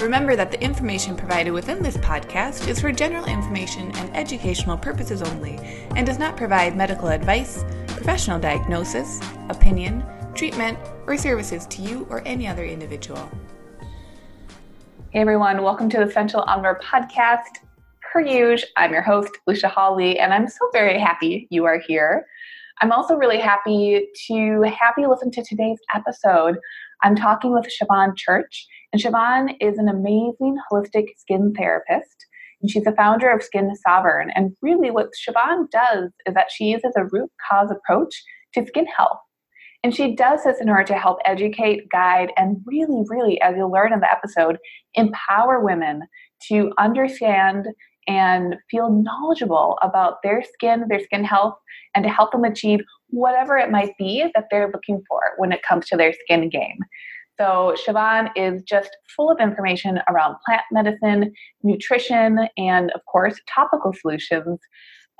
Remember that the information provided within this podcast is for general information and educational purposes only and does not provide medical advice, professional diagnosis, opinion, treatment, or services to you or any other individual. Hey everyone, welcome to the Essential Omnivore podcast. Per usual, I'm your host, Lucia Hawley, and I'm so very happy you are here. I'm also really happy to have you listen to today's episode. I'm talking with Siobhan Church, and Siobhan is an amazing holistic skin therapist. And she's the founder of Skin Sovereign. And really, what Siobhan does is that she uses a root cause approach to skin health. And she does this in order to help educate, guide, and really, really, as you'll learn in the episode, empower women to understand and feel knowledgeable about their skin, their skin health, and to help them achieve whatever it might be that they're looking for when it comes to their skin game. So, Siobhan is just full of information around plant medicine, nutrition, and of course, topical solutions,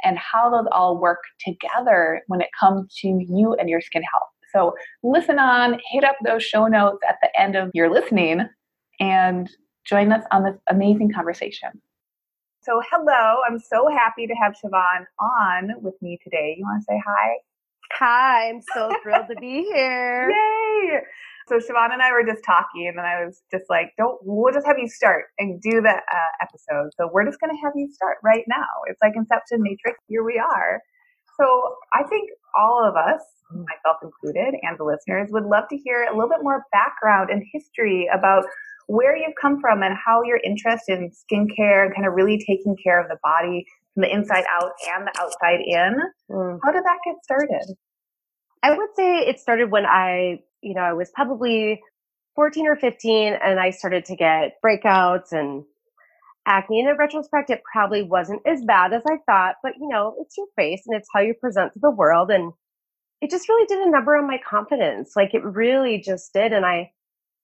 and how those all work together when it comes to you and your skin health. So, listen on, hit up those show notes at the end of your listening, and join us on this amazing conversation. So, hello, I'm so happy to have Siobhan on with me today. You want to say hi? Hi, I'm so thrilled to be here. Yay! So Siobhan and I were just talking, and I was just like, "Don't we'll just have you start and do the uh, episode." So we're just going to have you start right now. It's like Inception Matrix. Here we are. So I think all of us, myself included, and the listeners, would love to hear a little bit more background and history about where you've come from and how your interest in skincare and kind of really taking care of the body from the inside out and the outside in. Mm. How did that get started? I would say it started when I you know, I was probably 14 or 15 and I started to get breakouts and acne. And in retrospect, it probably wasn't as bad as I thought, but you know, it's your face and it's how you present to the world. And it just really did a number on my confidence. Like it really just did. And I,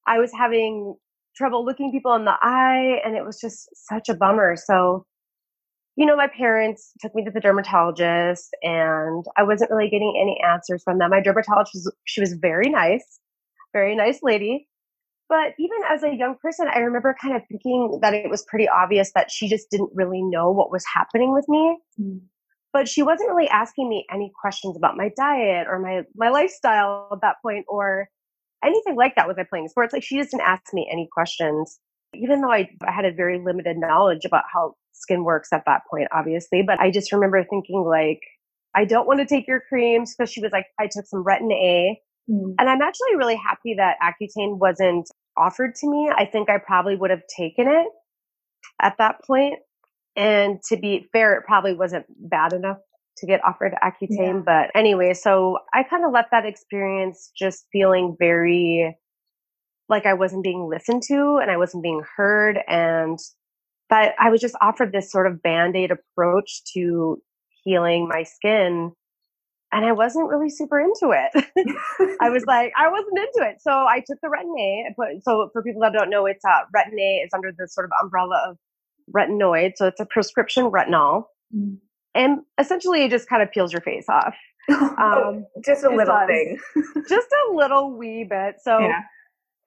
I was having trouble looking people in the eye and it was just such a bummer. So, you know, my parents took me to the dermatologist and I wasn't really getting any answers from them. My dermatologist, she was very nice, very nice lady. But even as a young person, I remember kind of thinking that it was pretty obvious that she just didn't really know what was happening with me. Mm. But she wasn't really asking me any questions about my diet or my, my lifestyle at that point or anything like that. Was I playing sports? Like she just didn't ask me any questions even though I, I had a very limited knowledge about how skin works at that point, obviously, but I just remember thinking like, I don't want to take your creams because she was like, I took some retin A. Mm. And I'm actually really happy that Accutane wasn't offered to me. I think I probably would have taken it at that point. And to be fair, it probably wasn't bad enough to get offered Accutane. Yeah. But anyway, so I kind of left that experience just feeling very like I wasn't being listened to and I wasn't being heard and that I was just offered this sort of band-aid approach to healing my skin and I wasn't really super into it. I was like, I wasn't into it. So I took the retin A. Put, so for people that don't know, it's uh, retin A is under the sort of umbrella of retinoid. So it's a prescription retinol. Mm. And essentially it just kind of peels your face off. Um, just a little thing. just a little wee bit. So yeah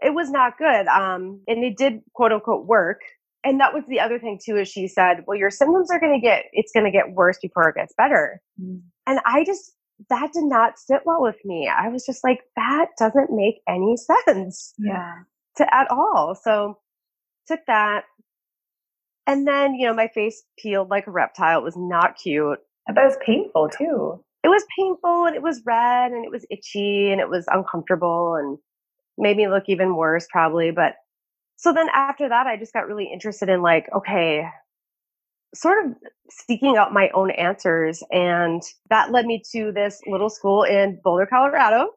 it was not good. Um, and it did quote unquote work. And that was the other thing too, is she said, well, your symptoms are going to get, it's going to get worse before it gets better. Mm. And I just, that did not sit well with me. I was just like, that doesn't make any sense. Yeah. To at all. So took that. And then, you know, my face peeled like a reptile. It was not cute. I bet it was painful too. It was painful and it was red and it was itchy and it was uncomfortable and made me look even worse probably. But so then after that, I just got really interested in like, okay, sort of seeking out my own answers. And that led me to this little school in Boulder, Colorado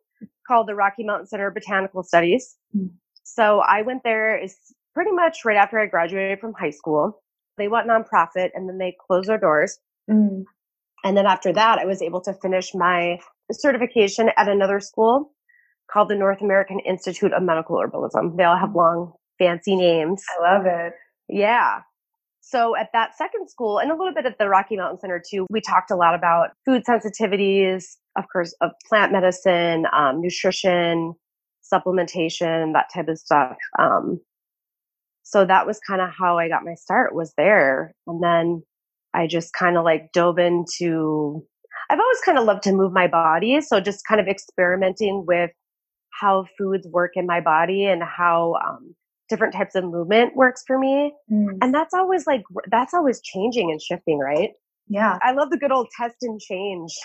called the Rocky Mountain Center of Botanical Studies. Mm. So I went there is pretty much right after I graduated from high school. They went nonprofit and then they closed their doors. Mm. And then after that, I was able to finish my certification at another school called the North American Institute of Medical Herbalism. They all have long, fancy names. I love it. Yeah. So at that second school and a little bit at the Rocky Mountain Center too, we talked a lot about food sensitivities, of course, of plant medicine, um, nutrition, supplementation, that type of stuff. Um, so that was kind of how I got my start was there. And then I just kind of like dove into, I've always kind of loved to move my body. So just kind of experimenting with how foods work in my body and how um, different types of movement works for me. Mm. And that's always like, that's always changing and shifting, right? Yeah. I love the good old test and change.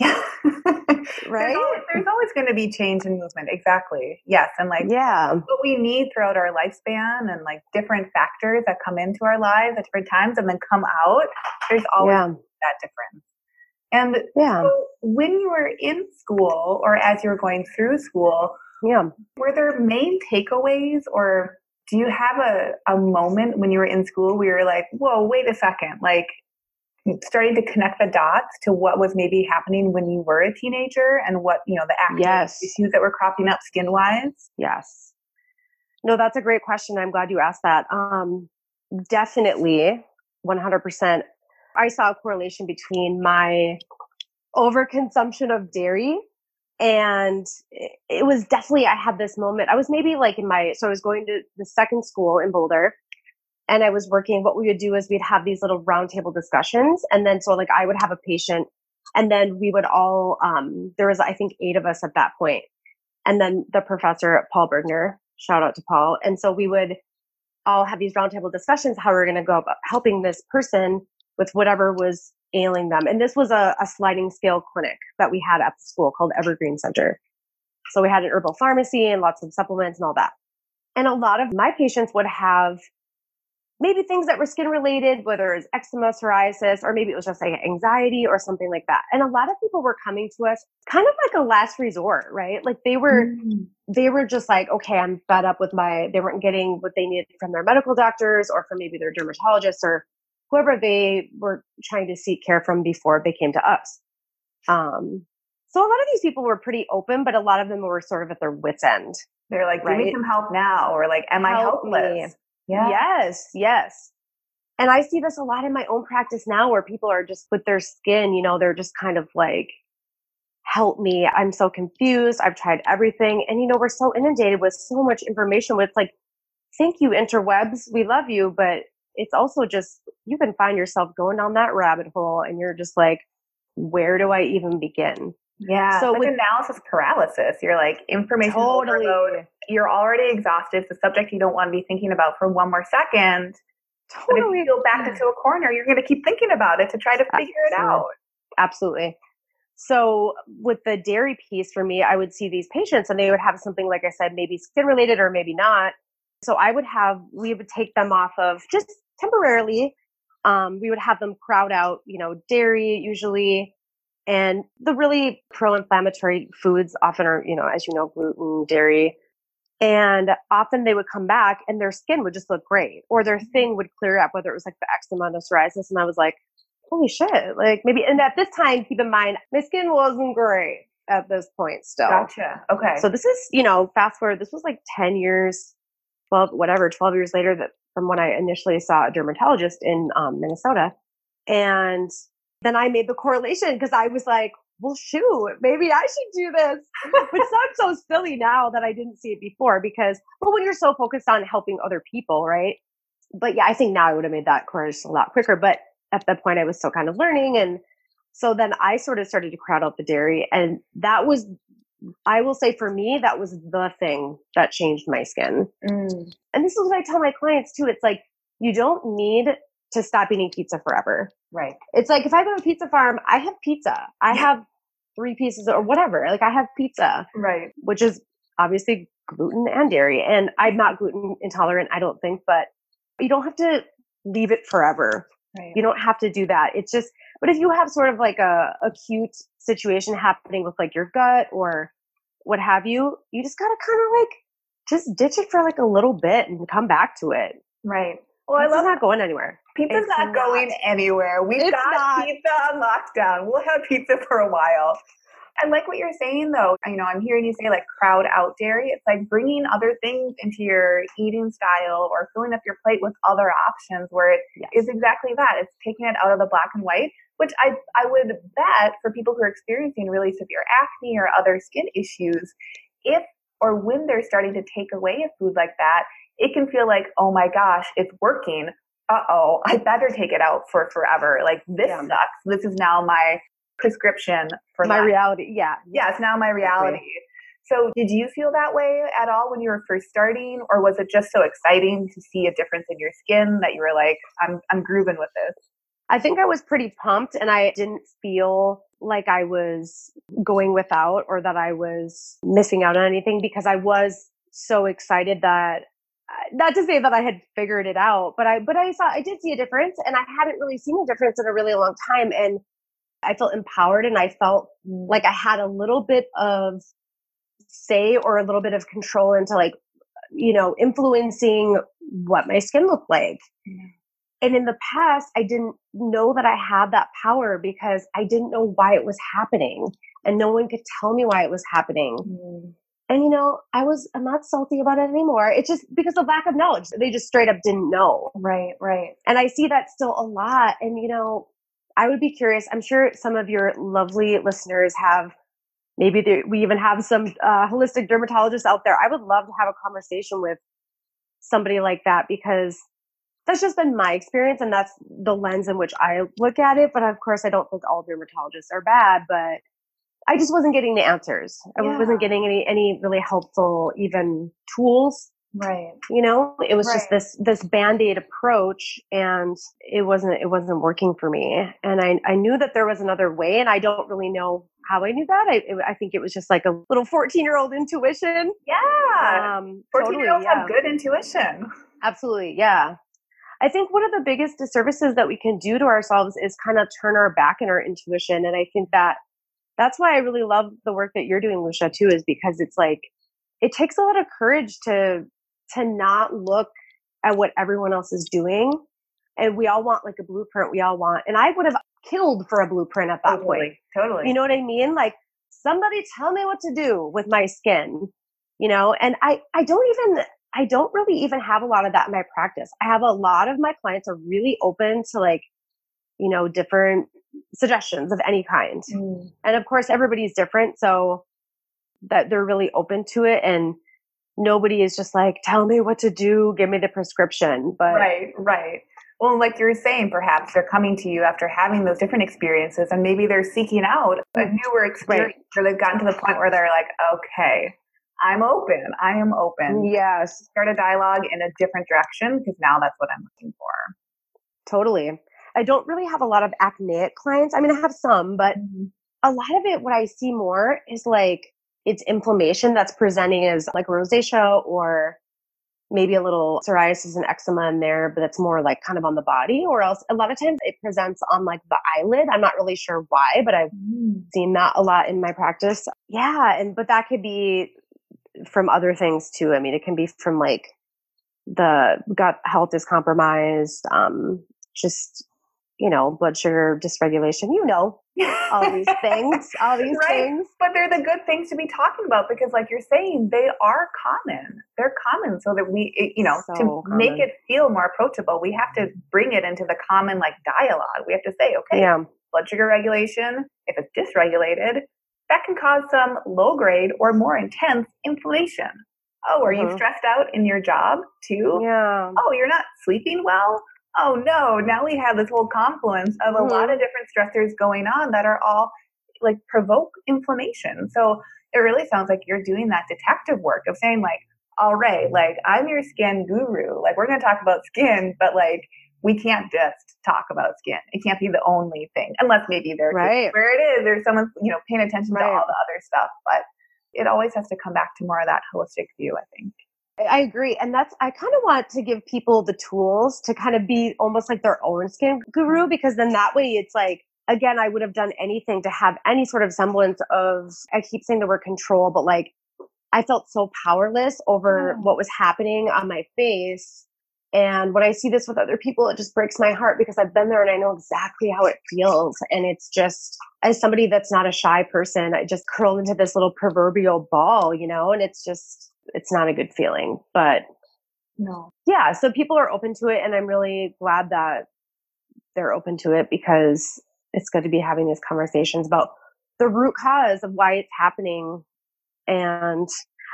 Yeah. right? There's always, always, going to be change in movement. Exactly. Yes. And like, yeah, what we need throughout our lifespan and like different factors that come into our lives at different times and then come out, there's always yeah. that difference. And yeah. So when you were in school or as you were going through school, yeah. were there main takeaways or do you have a, a moment when you were in school where you're like, whoa, wait a second, like starting to connect the dots to what was maybe happening when you were a teenager and what, you know, the active yes. issues that were cropping up skin wise? Yes. No, that's a great question. I'm glad you asked that. Um, definitely 100%. I saw a correlation between my overconsumption of dairy and it was definitely i had this moment i was maybe like in my so i was going to the second school in boulder and I was working, what we would do is we'd have these little roundtable discussions. And then, so like I would have a patient and then we would all, um, there was, I think, eight of us at that. And then the professor, Paul Bergner, shout out to Paul. And so we would all have these roundtable discussions, how we're going to go about helping this person with whatever was ailing them. And this was a, a sliding scale clinic that we had at the school called Evergreen Center. So we had an herbal pharmacy and lots of supplements and all that. And a lot of my patients would have maybe things that were skin related, whether it's eczema, psoriasis, or maybe it was just like anxiety or something like that. And a lot of people were coming to us kind of like a last resort, right? Like they were, mm. they were just like, okay, I'm fed up with my, they weren't getting what they needed from their medical doctors or from maybe their dermatologists or whoever they were trying to seek care from before they came to us. Um, so a lot of these people were pretty open, but a lot of them were sort of at their wits end. They're like, give right? me some help now, or like, am help I helpless? Me. Yeah. Yes, yes. And I see this a lot in my own practice now where people are just with their skin, you know, they're just kind of like, help me. I'm so confused. I've tried everything. And, you know, we're so inundated with so much information it's like, thank you, interwebs. We love you. But it's also just, you can find yourself going down that rabbit hole and you're just like, where do I even begin? Yeah. So like with analysis paralysis, you're like information totally. overload. You're already exhausted. It's a subject you don't want to be thinking about for one more second. Totally. But if you go back into a corner, you're going to keep thinking about it to try to figure Absolutely. it out. Absolutely. So with the dairy piece for me, I would see these patients and they would have something like I said, maybe skin related or maybe not. So I would have we would take them off of just temporarily. Um, we would have them crowd out, you know, dairy usually and the really pro inflammatory foods often are, you know, as you know, gluten, dairy. And often they would come back and their skin would just look great or their mm-hmm. thing would clear up, whether it was like the eczema, the psoriasis. And I was like, holy shit. Like maybe, and at this time, keep in mind, my skin wasn't great at this point still. Gotcha. Okay. So this is, you know, fast forward, this was like 10 years, 12, whatever, 12 years later that from when I initially saw a dermatologist in um, Minnesota. And then I made the correlation because I was like, well, shoot, maybe I should do this. Which sounds so silly now that I didn't see it before because, well, when you're so focused on helping other people, right? But yeah, I think now I would have made that course a lot quicker. But at that point, I was still kind of learning. And so then I sort of started to crowd out the dairy. And that was, I will say for me, that was the thing that changed my skin. Mm. And this is what I tell my clients too. It's like, you don't need to stop eating pizza forever. Right. It's like if I go to a pizza farm, I have pizza. I yeah. have three pieces or whatever. Like I have pizza. Right. Which is obviously gluten and dairy. And I'm not gluten intolerant, I don't think, but you don't have to leave it forever. Right. You don't have to do that. It's just, but if you have sort of like a acute situation happening with like your gut or what have you, you just gotta kind of like just ditch it for like a little bit and come back to it. Right. Well, I love not going anywhere. Pizza's It's not, going not. anywhere. We've It's got not. pizza on lockdown. We'll have pizza for a while. I like what you're saying though. You know, I'm hearing you say like crowd out dairy. It's like bringing other things into your eating style or filling up your plate with other options where it Yes. is exactly that. It's taking it out of the black and white, which I, I would bet for people who are experiencing really severe acne or other skin issues, if or when they're starting to take away a food like that, it can feel like, oh my gosh, it's working. Uh oh, I better take it out for forever. Like this Yeah. sucks. This is now my prescription for my life. reality. Yeah. Yeah, it's now my reality. So, did you feel that way at all when you were first starting, or was it just so exciting to see a difference in your skin that you were like, "I'm I'm grooving with this"? I think I was pretty pumped and I didn't feel like I was going without or that I was missing out on anything because I was so excited that not to say that I had figured it out, but I but I saw I did see a difference and I hadn't really seen a difference in a really long time and I felt empowered and I felt like I had a little bit of say or a little bit of control into like you know influencing what my skin looked like mm-hmm. And in the past i didn't know that i had that power because i didn't know why it was happening and no one could tell me why it was happening. And you know i was i'm not salty about it anymore. It's just because of lack of knowledge. They just straight up didn't know. Right, right. and i see that still a lot and you know i would be curious. I'm sure some of your lovely listeners have maybe there, we even have some uh, holistic dermatologists out there. I would love to have a conversation with somebody like that because that's just been my experience and that's the lens in which i look at it but of course i don't think all dermatologists are bad but i just wasn't getting the answers i Yeah. wasn't getting any any really helpful even tools Right. you know it was just this this band-aid approach and it wasn't it wasn't working for me and i i knew that there was another way and i don't really know how i knew that i it, i think it was just like a little 14 year old intuition Yeah. um 14 year olds yeah have good intuition. absolutely yeah i think one of the biggest disservices that we can do to ourselves is kind of turn our back in our intuition and i think that that's why i really love the work that you're doing lucia too is because it's like it takes a lot of courage to to not look at what everyone else is doing and we all want like a blueprint we all want and i would have killed for a blueprint at that point Totally. Totally. you know what I mean? Like somebody tell me what to do with my skin, you know? And I I don't even I don't really even have a lot of that in my practice. I have a lot of my clients are really open to like, you know, different suggestions of any kind. Mm. And of course everybody's different, so that they're really open to it and nobody is just like tell me what to do, give me the prescription. But Right, right. Well, like you're saying, perhaps they're coming to you after having those different experiences, and maybe they're seeking out a Mm. newer experience, or they've gotten to the point where they're like, okay, I'm open. I am open. yes, Start a dialogue in a different direction because now that's what I'm looking for. totally. I don't really have a lot of acneic clients. I mean, I have some, but Mm-hmm. a lot of it what i see more is like it's inflammation that's presenting as like rosacea or maybe a little psoriasis and eczema in there but it's more like kind of on the body or else a lot of times it presents on like the eyelid i'm not really sure why but i've seen that a lot in my practice yeah and but that could be from other things too i mean it can be from like the gut health is compromised um just you know blood sugar dysregulation you know all these things, all these Right. things. But they're the good things to be talking about because, like you're saying, they are common. They're common, so that we, it- you know, So to make it feel more approachable, we have to bring it into the common like dialogue. We have to say, okay, Yeah, blood sugar regulation, if it's dysregulated, that can cause some low grade or more intense inflammation. Oh, are you Mhm. stressed out in your job too? yeah, Oh, you're not sleeping well? Oh no, now we have this whole confluence of a lot of different stressors going on that are all like provoke inflammation. So it really sounds like you're doing that detective work of saying like, all right, like I'm your skin guru. Like we're going to talk about skin, but like we can't just talk about skin. It can't be the only thing, unless maybe there's Right. where it is. There's someone you know paying attention to all the other stuff, but it always has to come back to more of that holistic view. I think. I agree. And that's, I kind of want to give people the tools to kind of be almost like their own skin guru mm-hmm. because then that way it's like, again, I would have done anything to have any sort of semblance of, I keep saying the word control, but like I felt so powerless over what was happening on my face And when I see this with other people, it just breaks my heart because I've been there and I know exactly how it feels. And it's just, as somebody that's not a shy person, I just curl into this little proverbial ball, you know, and it's just, it's not a good feeling. But no. Yeah. So people are open to it. And I'm really glad that they're open to it because it's good to be having these conversations about the root cause of why it's happening. And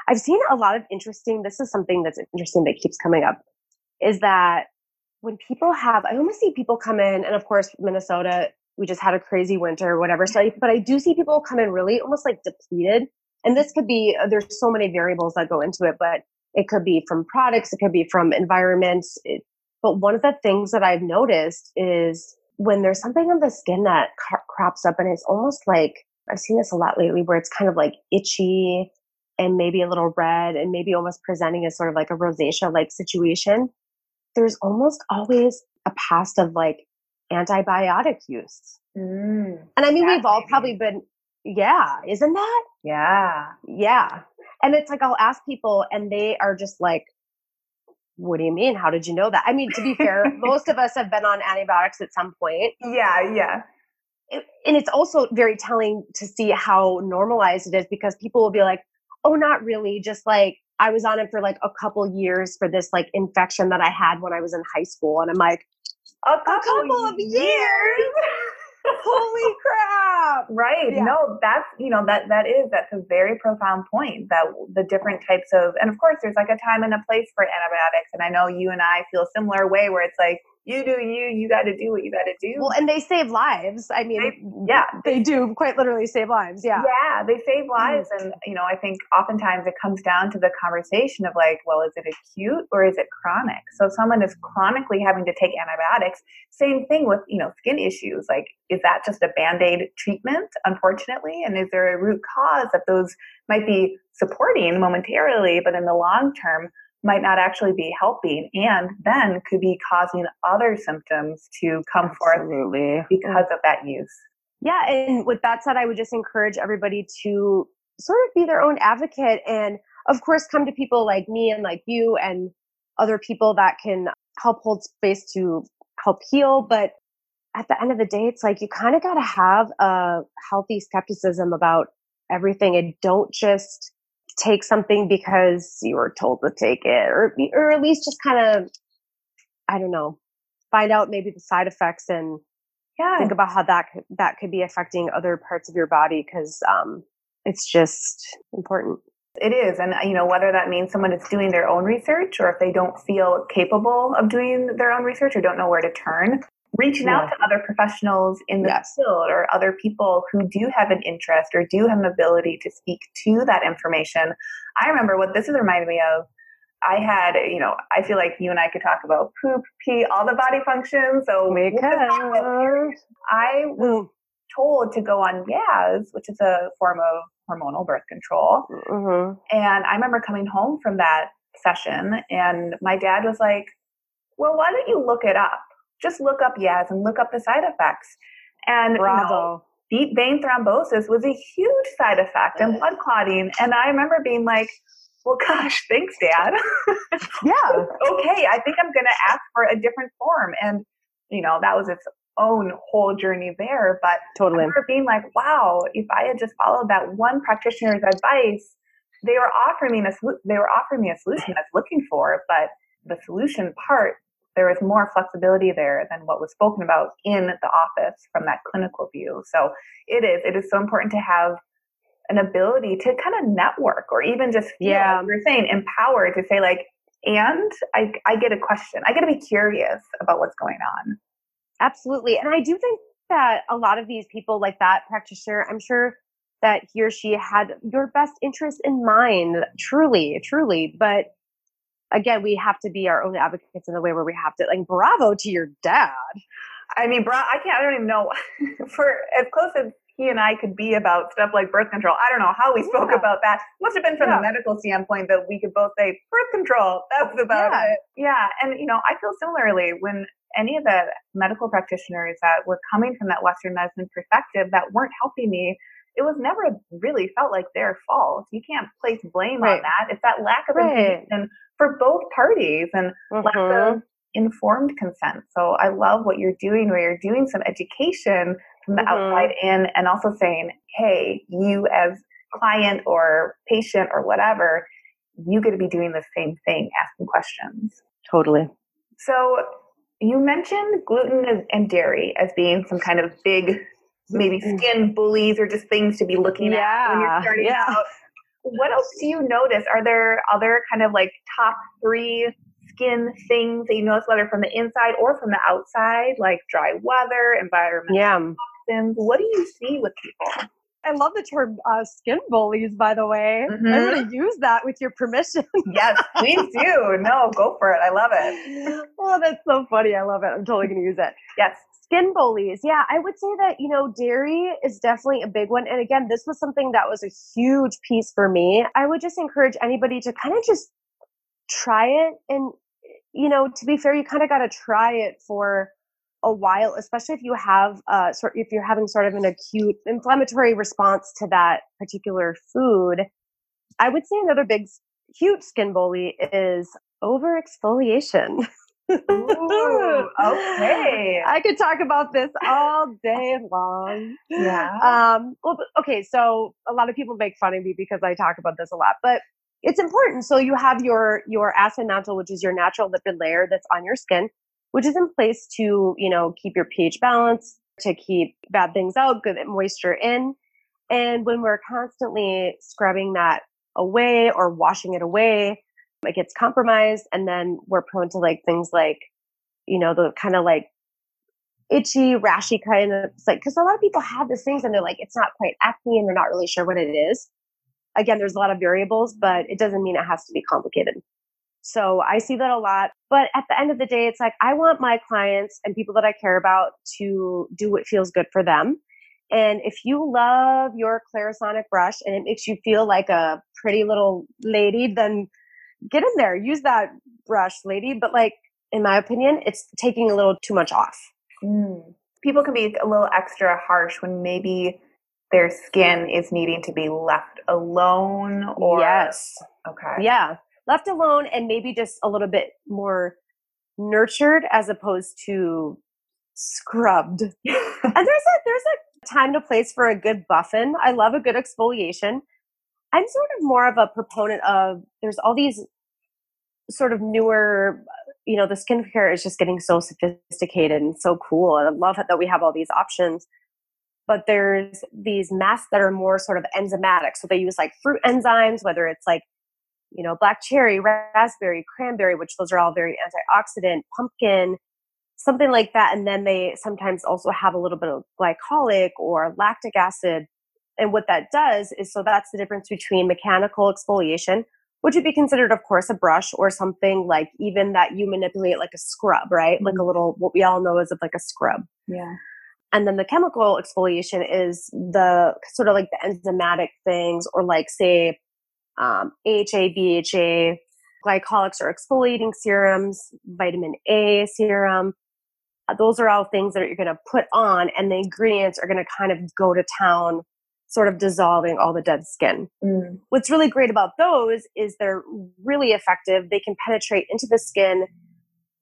I've seen a lot of interesting, this is something that's interesting that keeps coming up, is that when people have, I almost see people come in, and of course, Minnesota, we just had a crazy winter or whatever. So, I, but I do see people come in really almost like depleted. And this could be, uh, there's so many variables that go into it, but it could be from products, it could be from environments. It, but one of the things that I've noticed is when there's something on the skin that crops up and it's almost like I've seen this a lot lately where it's kind of like itchy and maybe a little red and maybe almost presenting as sort of like a rosacea like situation. There's almost always a past of like antibiotic use. Mm, and I mean, we've all probably been, yeah, isn't that? Yeah. Yeah. And it's like, I'll ask people and they are just like, what do you mean? How did you know that? I mean, to be fair, most of us have been on antibiotics at some point. Yeah, yeah. and it's also very telling to see how normalized it is because people will be like, oh, not really. Just like I was on it for like a couple years for this like infection that I had when I was in high school. And I'm like, a couple, a couple of years. years. Holy crap. Right. Yeah. No, that's, you know, that, that is, that's a very profound point that the different types of, and of course there's like a time and a place for antibiotics. And I know you and I feel a similar way where it's like, you do you, you got to do what you got to do. Well, and they save lives. I mean, they, yeah, they do quite literally save lives. Yeah. Yeah, they save lives. Mm. And, you know, I think oftentimes it comes down to the conversation of like, well, is it acute or is it chronic? So if someone is chronically having to take antibiotics. Same thing with, you know, skin issues. Like, is that just a band aid treatment, unfortunately? And is there a root cause that those might be supporting momentarily, but in the long term, might not actually be helping and then could be causing other symptoms to come Absolutely. forth because of that use. Yeah, and with that said, I would just encourage everybody to sort of be their own advocate and of course come to people like me and like you and other people that can help hold space to help heal, but at the end of the day, it's like you kind of got to have a healthy skepticism about everything and don't just take something because you were told to take it or or at least just kind of I don't know find out maybe the side effects and yeah. think about how that could, that could be affecting other parts of your body because um, it's just important. It is and you know whether that means someone is doing their own research or if they don't feel capable of doing their own research or don't know where to turn reaching yeah. out to other professionals in the yes. field or other people who do have an interest or do have an ability to speak to that information. I remember what this is reminding me of. I had, you know, I feel like you and I could talk about poop, pee, all the body functions. So because I was told to go on Yaz, which is a form of hormonal birth control. Mm-hmm. And I remember coming home from that session, and my dad was like, "Well, why don't you look it up?" Just look up Yaz and look up the side effects. And Bravo. You know, deep vein thrombosis was a huge side effect and blood clotting. And I remember being like, well, gosh, thanks, Dad. yeah. okay, I think I'm going to ask for a different form. And, you know, that was its own whole journey there. But totally. I remember being like, wow, if I had just followed that one practitioner's advice, they were offering me a, they were offering me a solution I was looking for, but the solution part there is more flexibility there than what was spoken about in the office from that clinical view. So it is, it is so important to have an ability to kind of network or even just feel, yeah. like you're saying, empowered to say like, and I, I get a question. I get to be curious about what's going on. Absolutely. And I do think that a lot of these people like that practitioner, I'm sure that he or she had your best interest in mind, truly, truly. But again, we have to be our own advocates in the way where we have to like bravo to your dad. I mean, bro, I can't. I don't even know for as close as he and I could be about stuff like birth control. I don't know how we spoke yeah. about that. Must have been from yeah. the medical standpoint that we could both say birth control. That's about yeah. it. Yeah, and you know, I feel similarly when any of the medical practitioners that were coming from that Western medicine perspective that weren't helping me it was never really felt like their fault. You can't place blame right. on that. It's that lack of right. information for both parties and mm-hmm. lack of informed consent. So I love what you're doing where you're doing some education from the mm-hmm. outside in and also saying, hey, you as client or patient or whatever, you get to be doing the same thing, asking questions. Totally. So you mentioned gluten and dairy as being some kind of big, maybe mm. skin bullies or just things to be looking yeah, at when you're starting yeah. out. What else do you notice? Are there other kind of like top three skin things that you notice, whether from the inside or from the outside, like dry weather, environmental yeah. toxins? What do you see with people? I love the term uh, skin bullies, by the way. Mm-hmm. I'm going to use that with your permission. yes, please do. No, go for it. I love it. Oh, that's so funny. I love it. I'm totally going to use it. Yes. Skin bullies. Yeah, I would say that, you know, dairy is definitely a big one. And again, this was something that was a huge piece for me. I would just encourage anybody to kind of just try it. And, you know, to be fair, you kind of got to try it for a while, especially if you have uh, sort if you're having sort of an acute inflammatory response to that particular food. I would say another big, huge skin bully is over exfoliation. Ooh, okay. I could talk about this all day long. Yeah. Um, well, okay. So a lot of people make fun of me because I talk about this a lot, but it's important. So you have your your acid mantle, which is your natural lipid layer that's on your skin which is in place to, you know, keep your pH balance, to keep bad things out, good moisture in. And when we're constantly scrubbing that away or washing it away, it gets compromised. And then we're prone to like things like, you know, the kind of like itchy, rashy kind of like, because a lot of people have these things and they're like, it's not quite acne and they're not really sure what it is. Again, there's a lot of variables, but it doesn't mean it has to be complicated. So I see that a lot. But at the end of the day, it's like I want my clients and people that I care about to do what feels good for them. And if you love your Clarisonic brush and it makes you feel like a pretty little lady, then get in there, use that brush, lady. But like, in my opinion, it's taking a little too much off. Mm. People can be a little extra harsh when maybe their skin is needing to be left alone or yes okay yeah left alone and maybe just a little bit more nurtured as opposed to scrubbed. and there's a there's a time to place for a good buffing. I love a good exfoliation. I'm sort of more of a proponent of there's all these sort of newer you know the skincare is just getting so sophisticated and so cool and i love that we have all these options but there's these masks that are more sort of enzymatic so they use like fruit enzymes whether it's like you know, black cherry, raspberry, cranberry, which those are all very antioxidant, pumpkin, something like that. And then they sometimes also have a little bit of glycolic or lactic acid. And what that does is so that's the difference between mechanical exfoliation, which would be considered, of course, a brush or something like even that you manipulate like a scrub, right? Mm-hmm. Like a mm-hmm. little, what we all know is of like a scrub. Yeah. And then the chemical exfoliation is the sort of like the enzymatic things, or like, say, um, AHA, BHA, glycolics or exfoliating serums, vitamin A serum. Uh, those are all things that you're going to put on, and the ingredients are going to kind of go to town, sort of dissolving all the dead skin. Mm. What's really great about those is they're really effective. They can penetrate into the skin,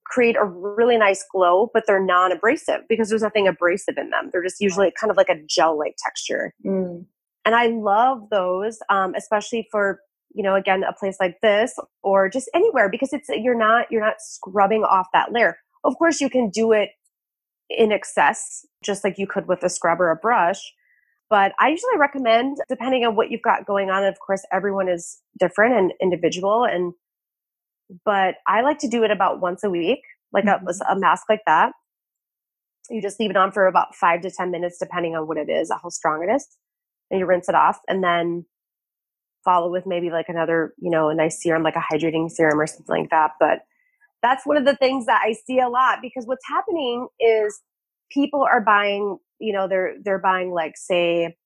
create a really nice glow, but they're non abrasive because there's nothing abrasive in them. They're just usually kind of like a gel like texture. Mm. And I love those, um, especially for you know again a place like this or just anywhere because it's you're not you're not scrubbing off that layer. Of course, you can do it in excess, just like you could with a scrub or a brush. But I usually recommend, depending on what you've got going on. And of course, everyone is different and individual. And but I like to do it about once a week, like mm-hmm. a, a mask like that. You just leave it on for about five to ten minutes, depending on what it is, how strong it is and you rinse it off and then follow with maybe like another, you know, a nice serum, like a hydrating serum or something like that. But that's one of the things that I see a lot because what's happening is people are buying, you know, they're they're buying like say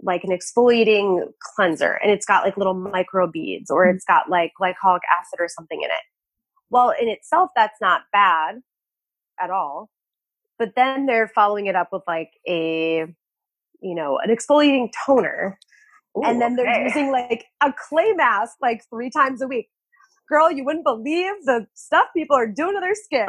like an exfoliating cleanser and it's got like little micro beads or mm-hmm. it's got like glycolic acid or something in it. Well, in itself that's not bad at all. But then they're following it up with like a you know, an exfoliating toner. Ooh, and then they're using like a clay mask like three times a week. girl, you wouldn't believe the stuff people are doing to their skin.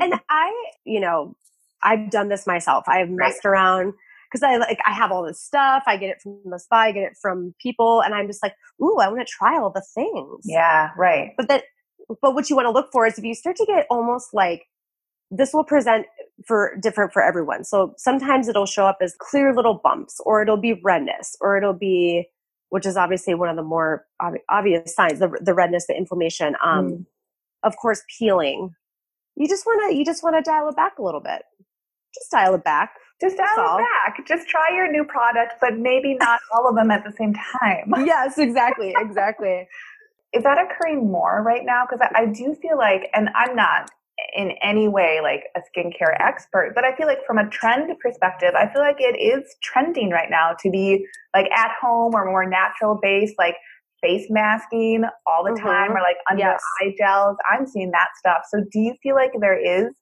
and I, you know, I've done this myself. I have messed right. around because I like I have all this stuff. I get it from the spa, I get it from people, and I'm just like, ooh, I want to try all the things. Yeah, right. But that, but what you want to look for is if you start to get almost like this will present for different for everyone. So sometimes it'll show up as clear little bumps, or it'll be redness, or it'll be, which is obviously one of the more ob- obvious signs, the, the redness, the inflammation. Um, mm. Of course, peeling. You just want to you just want to dial it back a little bit. Just dial it back. Just dial it back. Just try your new product, but maybe not all of them at the same time. yes, exactly, exactly. Is that occurring more right now? Because I, I do feel like, and I'm not in any way like a skincare expert, but I feel like from a trend perspective, I feel like it is trending right now to be like at home or more natural based, like face masking all the mm-hmm. time or like under yes. eye gels. I'm seeing that stuff. So do you feel like there is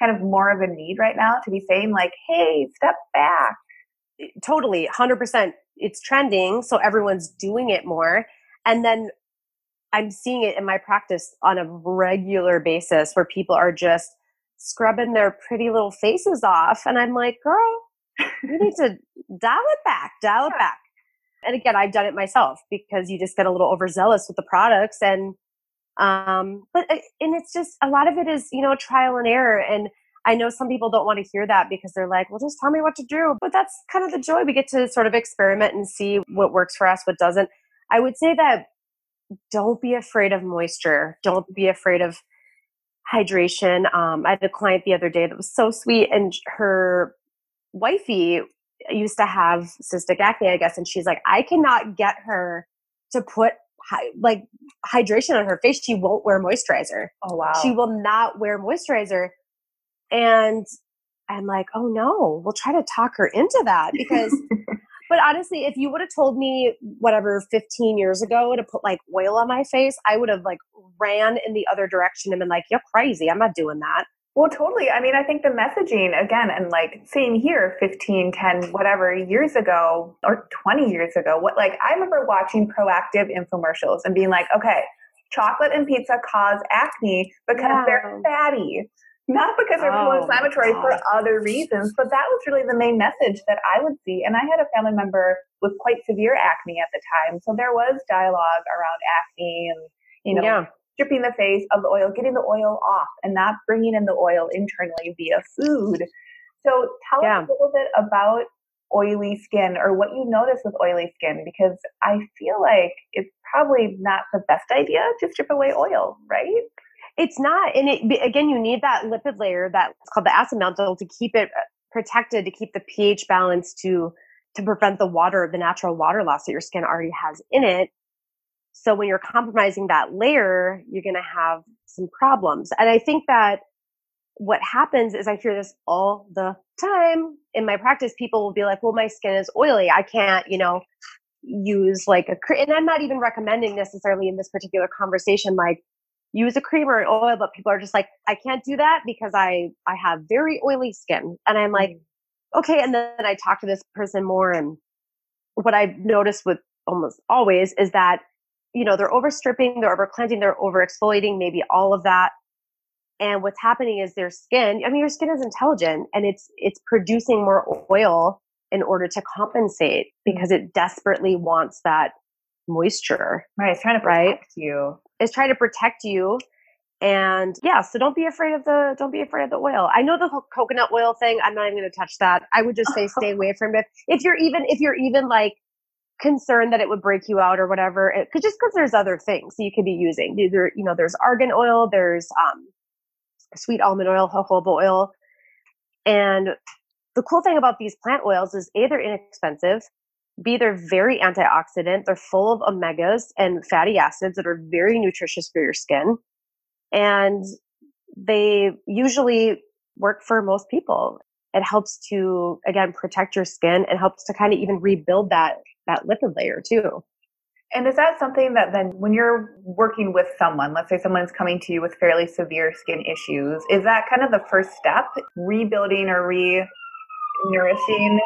kind of more of a need right now to be saying like, hey, step back? Totally, 100%. It's trending, so everyone's doing it more. And then I'm seeing it in my practice on a regular basis where people are just scrubbing their pretty little faces off. And I'm like, girl, you need to dial it back, dial it back. And again, I've done it myself because you just get a little overzealous with the products and, um, but, uh, and it's just a lot of it is, you know, trial and error. And I know some people don't want to hear that because they're like, well, just tell me what to do. But that's kind of the joy. We get to sort of experiment and see what works for us, what doesn't. I would say that don't be afraid of moisture. Don't be afraid of hydration. Um, I had a client the other day that was so sweet, and her wifey used to have cystic acne, I guess, and she's like, I cannot get her to put hi- like hydration on her face. She won't wear moisturizer. Oh wow! She will not wear moisturizer, and I'm like, oh no, we'll try to talk her into that because But honestly, if you would have told me whatever 15 years ago to put like oil on my face, I would have like ran in the other direction and been like, you're crazy. I'm not doing that. Well, totally. I mean, I think the messaging again, and like same here 15, 10, whatever years ago or 20 years ago, what like I remember watching Proactiv infomercials and being like, okay, chocolate and pizza cause acne because yeah. they're fatty not because they're oh, pro-inflammatory for other reasons, but that was really the main message that I would see. And I had a family member with quite severe acne at the time, so there was dialogue around acne and you know yeah. stripping the face of the oil, getting the oil off, and not bringing in the oil internally via food. So tell yeah. us a little bit about oily skin or what you notice with oily skin because I feel like it's probably not the best idea to strip away oil, right? It's not, and it again, you need that lipid layer that's called the acid mantle to keep it uh, protected, to keep the pH balance, to to prevent the water, the natural water loss that your skin already has in it. So when you're compromising that layer, you're going to have some problems. And I think that what happens is I hear this all the time in my practice. People will be like, well, my skin is oily. I can't, you know, use like a, and I'm not even recommending necessarily in this particular conversation, like use a cream or an oil, but people are just like, I can't do that because I, I have very oily skin. And I'm like, mm. okay. And then I talk to this person more. And what I've noticed with almost always is that, you know, they're over stripping, they're over cleansing, they're over exfoliating, maybe all of that. And what's happening is their skin, I mean, your skin is intelligent and it's, it's producing more oil in order to compensate because it desperately wants that moisture. Right. It's trying to protect right? you. It's trying to protect you. And yeah, so don't be afraid of the don't be afraid of the oil. I know the coconut oil thing. I'm not even going to touch that. I would just say stay away from it. If you're even if you're even like concerned that it would break you out or whatever, it could just because there's other things you could be using. Either you know, there's argan oil, there's um, sweet almond oil, jojoba oil, and the cool thing about these plant oils is a they're inexpensive B, they're very antioxidant. They're full of omegas and fatty acids that are very nutritious for your skin. And they usually work for most people. It helps to, again, protect your skin and helps to kind of even rebuild that, that lipid layer too. And is that something that then when you're working with someone, let's say someone's coming to you with fairly severe skin issues, is that kind of the first step, rebuilding or re nourishing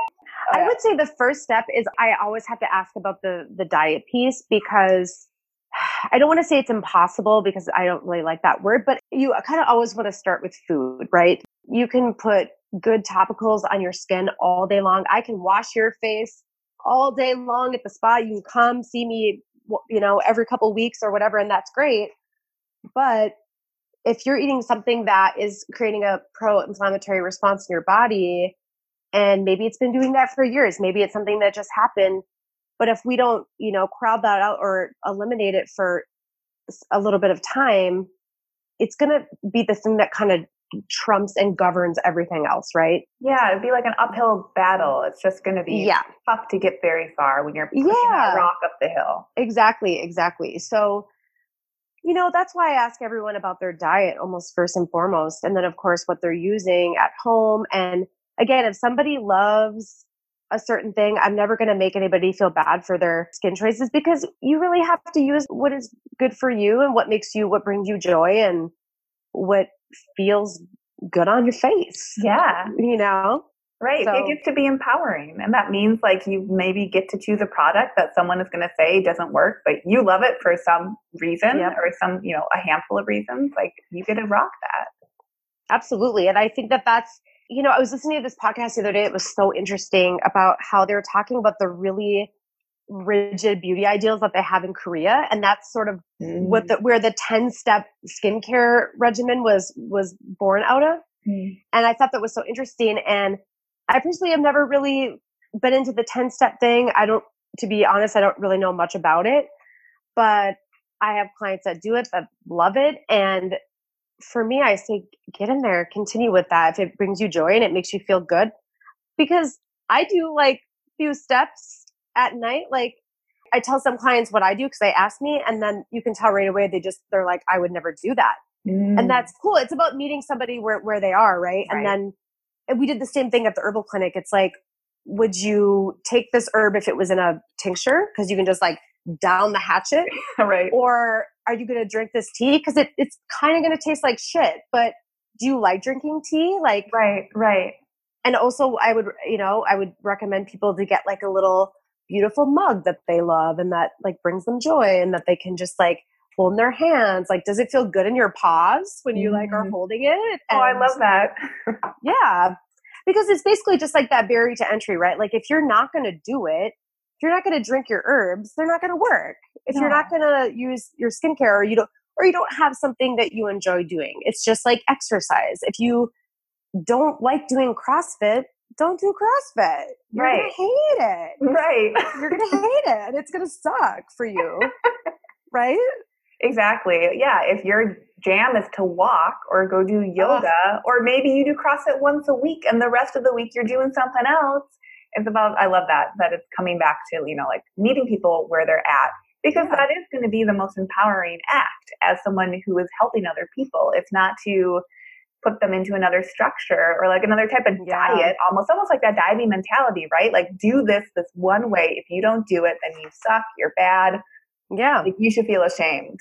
I oh, would say the first step is I always have to ask about the the diet piece because I don't want to say it's impossible because I don't really like that word, but you kind of always want to start with food, right? You can put good topicals on your skin all day long. I can wash your face all day long at the spa. You can come see me, you know, every couple weeks or whatever, and that's great. But if you're eating something that is creating a pro-inflammatory response in your body, and maybe it's been doing that for years, maybe it's something that just happened. But if we don't, you know, crowd that out or eliminate it for a little bit of time, it's going to be the thing that kind of trumps and governs everything else, right? Yeah, it'd be like an uphill battle. It's just going to be yeah. tough to get very far when you're pushing yeah. that rock up the hill. Exactly, exactly. So, you know, that's why I ask everyone about their diet almost first and foremost. And then, of course, what they're using at home. And again, if somebody loves a certain thing, I'm never going to make anybody feel bad for their skin choices because you really have to use what is good for you and what makes you, what brings you joy and what feels good on your face. Yeah. You know? Right. So, it gets to be empowering. And that means like you maybe get to choose a product that someone is going to say doesn't work, but you love it for some reason or some, you know, a handful of reasons. Like you get to rock that. Absolutely. And I think that that's, you know, I was listening to this podcast the other day. It was so interesting about how they were talking about the really rigid beauty ideals that they have in Korea, and that's sort of mm. what the where the ten step skincare regimen was was born out of. Mm. And I thought that was so interesting. And I personally have never really been into the ten step thing. I don't, to be honest, I don't really know much about it, but I have clients that do it that love it, and for me, I say get in there, continue with that if it brings you joy and it makes you feel good, because I do like few steps at night, like I tell some clients what I do because they ask me, and then you can tell right away they just they're like, I would never do that, mm. and that's cool. It's about meeting somebody where where they are, right? right? And then and we did the same thing at the herbal clinic. It's like, would you take this herb if it was in a tincture because you can just like down the hatchet, right? Or are you going to drink this tea because it, it's kind of going to taste like shit, but do you like drinking tea? Like, right, right. And also, I would, you know, I would recommend people to get like a little beautiful mug that they love and that like brings them joy and that they can just like hold in their hands. Like, does it feel good in your paws when you like are mm-hmm. holding it? And, oh, I love that. yeah. Because it's basically just like that barrier to entry, right? Like if you're not going to do it, you're not going to drink your herbs, they're not going to work. If you're not going to use your skincare or you don't, or you don't have something that you enjoy doing, it's just like exercise. If you don't like doing CrossFit, don't do CrossFit. You're right. gonna hate it. Right. You're gonna hate it and it's gonna suck for you. right? Exactly. Yeah. If your jam is to walk or go do yoga, or maybe you do CrossFit once a week and the rest of the week you're doing something else. It's about I love that, that it's coming back to, you know, like meeting people where they're at. Because yeah. that is going to be the most empowering act as someone who is helping other people. It's not to put them into another structure or like another type of yeah. diet, almost almost like that diving mentality, right? Like do this this one way. If you don't do it, then you suck, you're bad. Yeah. Like you should feel ashamed.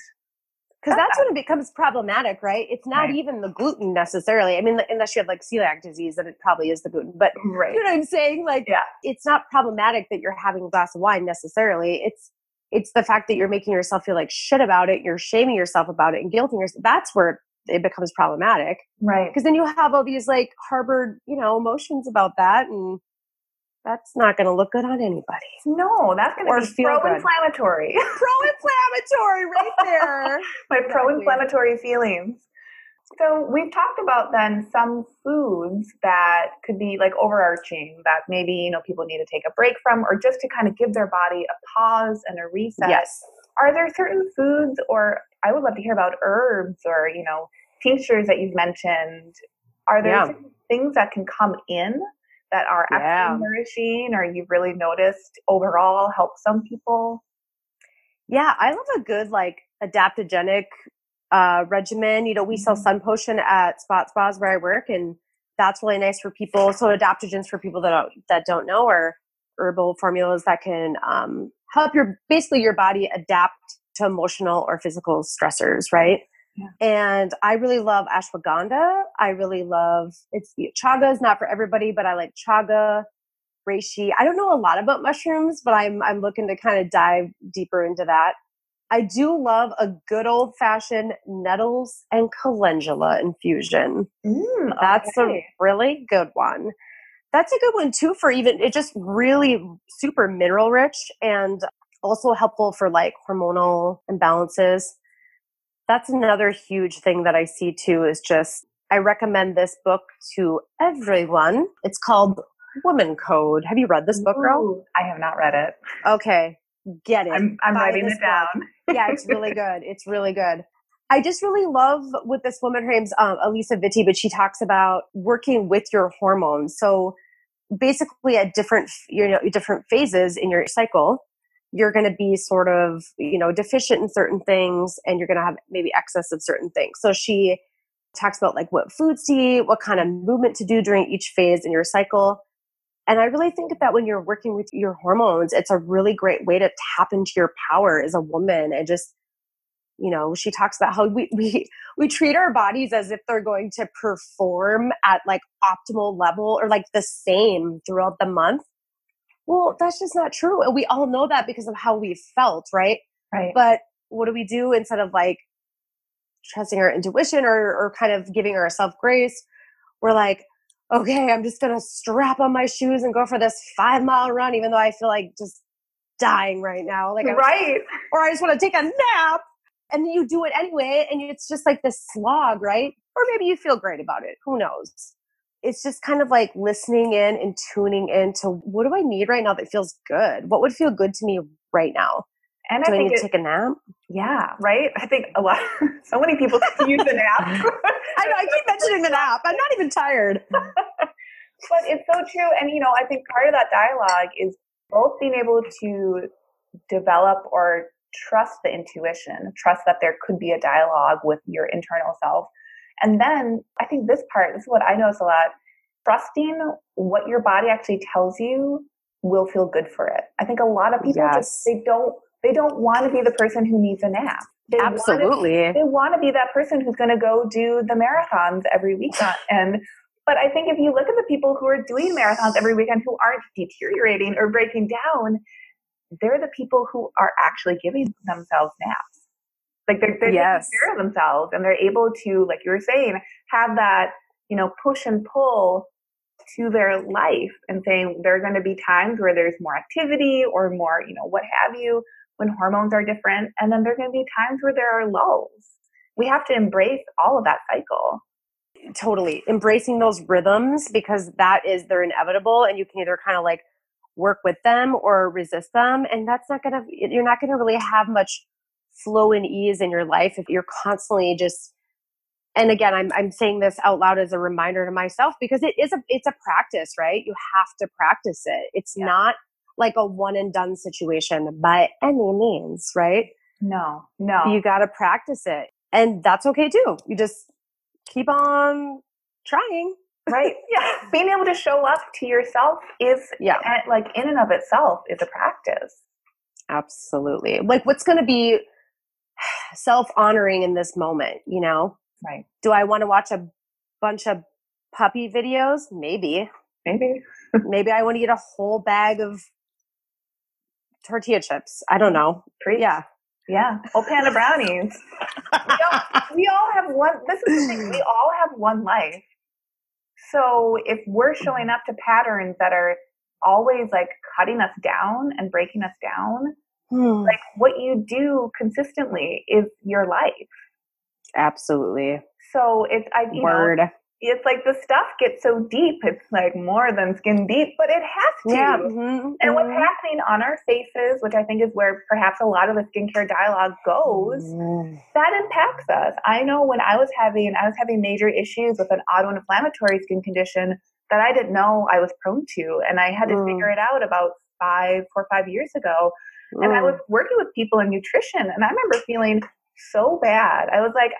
Because that's when it becomes problematic, right? It's not right. even the gluten necessarily. I mean, unless you have like celiac disease, then it probably is the gluten. But mm, right. you know what I'm saying? Like, yeah. it's not problematic that you're having a glass of wine necessarily. It's it's the fact that you're making yourself feel like shit about it. You're shaming yourself about it and guilting yourself. That's where it becomes problematic. Right. Because then you have all these like harbored, you know, emotions about that and that's not going to look good on anybody. No, that's going to be pro-inflammatory. pro-inflammatory right there. My exactly. pro-inflammatory feelings. So we've talked about then some foods that could be like overarching that maybe, you know, people need to take a break from or just to kind of give their body a pause and a reset. Yes. Are there certain foods or I would love to hear about herbs or, you know, tinctures that you've mentioned. Are there yeah. things that can come in that are yeah. actually nourishing or you've really noticed overall help some people? Yeah, I love a good like adaptogenic uh, regimen. You know, we mm-hmm. sell Sun Potion at Spot Spas where I work, and that's really nice for people. So adaptogens for people that don't, that don't know are herbal formulas that can um, help your basically your body adapt to emotional or physical stressors, right? Yeah. And I really love ashwagandha. I really love it's chaga is not for everybody, but I like chaga, reishi. I don't know a lot about mushrooms, but I'm I'm looking to kind of dive deeper into that. I do love a good old fashioned nettles and calendula infusion. Mm, That's okay. a really good one. That's a good one too for even it just really super mineral rich and also helpful for like hormonal imbalances. That's another huge thing that I see too is just I recommend this book to everyone. It's called Woman Code. Have you read this book, girl? Ooh, I have not read it. Okay, get it. I'm, I'm writing it down. yeah, it's really good. It's really good. I just really love with this woman. Her name's um, Alisa Vitti, but she talks about working with your hormones. So basically, at different you know different phases in your cycle, you're going to be sort of you know deficient in certain things, and you're going to have maybe excess of certain things. So she talks about like what foods to eat, what kind of movement to do during each phase in your cycle. And I really think that when you're working with your hormones, it's a really great way to tap into your power as a woman and just, you know, she talks about how we, we, we treat our bodies as if they're going to perform at like optimal level or like the same throughout the month. Well, that's just not true. And we all know that because of how we felt, right? Right. But what do we do instead of like trusting our intuition or, or kind of giving ourselves grace? We're like, okay, I'm just gonna strap on my shoes and go for this five mile run, even though I feel like just dying right now. Like, I- right. or I just want to take a nap. And you do it anyway, and it's just like this slog, right? Or maybe you feel great about it. Who knows? It's just kind of like listening in and tuning into what do I need right now that feels good? What would feel good to me right now? And Do I I think need it, to take a nap? yeah, right. I think a lot. so many people use the nap. I know I keep mentioning the nap. I'm not even tired. But it's so true. And, you know, I think part of that dialogue is both being able to develop or trust the intuition, trust that there could be a dialogue with your internal self. And then I think this part, this is what I notice a lot trusting what your body actually tells you will feel good for it. I think a lot of people just, they don't, they don't want to be the person who needs a nap. They Absolutely. they want to be that person who's going to go do the marathons every weekend. And but I think if you look at the people who are doing marathons every weekend who aren't deteriorating or breaking down, they're the people who are actually giving themselves naps. Like they're, they're Yes. taking care of themselves and they're able to, like you were saying, have that, you know, push and pull to their life and saying there are going to be times where there's more activity or more, you know, what have you, when hormones are different. And then there are going to be times where there are lulls. We have to embrace all of that cycle. totally embracing those rhythms because that is they're inevitable and you can either kind of like work with them or resist them and that's not gonna you're not gonna really have much flow and ease in your life if you're constantly just and again I'm, I'm saying this out loud as a reminder to myself because it is a it's a practice right you have to practice it it's Yeah. not like a one and done situation by any means right No, no. you got to practice it and that's okay too you just keep on trying right. Yeah. Being able to show up to yourself is, Yeah. like, in and of itself, is a practice. absolutely like what's going to be self-honoring in this moment you know Right. do i want to watch a bunch of puppy videos maybe Maybe. maybe i want to eat a whole bag of tortilla chips i don't know Preach. yeah Yeah. Oh, panda brownies. we, all, we all have one. This is the thing. We all have one life. So if we're showing up to patterns that are always like cutting us down and breaking us down, Hmm. like what you do consistently is your life. absolutely So it's I you know word it's like the stuff gets so deep. It's like more than skin deep, but it has to. yeah mhm, And what's mhm. happening on our faces, which I think is where perhaps a lot of the skincare dialogue goes, Mm. that impacts us. I know when I was having I was having major issues with an autoinflammatory skin condition that I didn't know I was prone to, and I had to Mm. figure it out about five, four, five years ago. And I was working with people in nutrition, and I remember feeling so bad. I was like,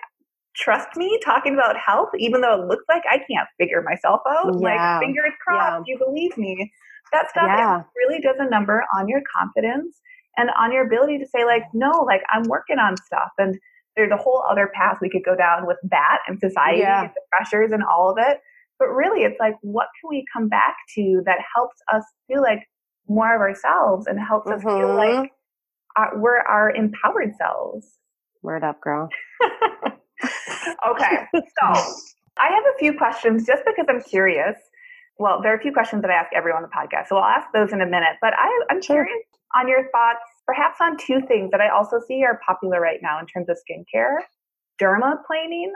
"Trust me, talking about health, even though it looks like I can't figure myself out. Yeah. Like fingers crossed, you believe me." That stuff Yeah. really does a number on your confidence and on your ability to say, like, "No, like I'm working on stuff." And there's a whole other path we could go down with that and society Yeah. and the pressures and all of it. But really, it's like, what can we come back to that helps us feel like more of ourselves and helps us feel like Mhm. uh, we're our empowered selves. Word up, girl. okay, so I have a few questions just because I'm curious. Well, there are a few questions that I ask everyone on the podcast, so I'll ask those in a minute. But I, I'm curious on your thoughts, perhaps on two things that I also see are popular right now in terms of skincare dermaplaning.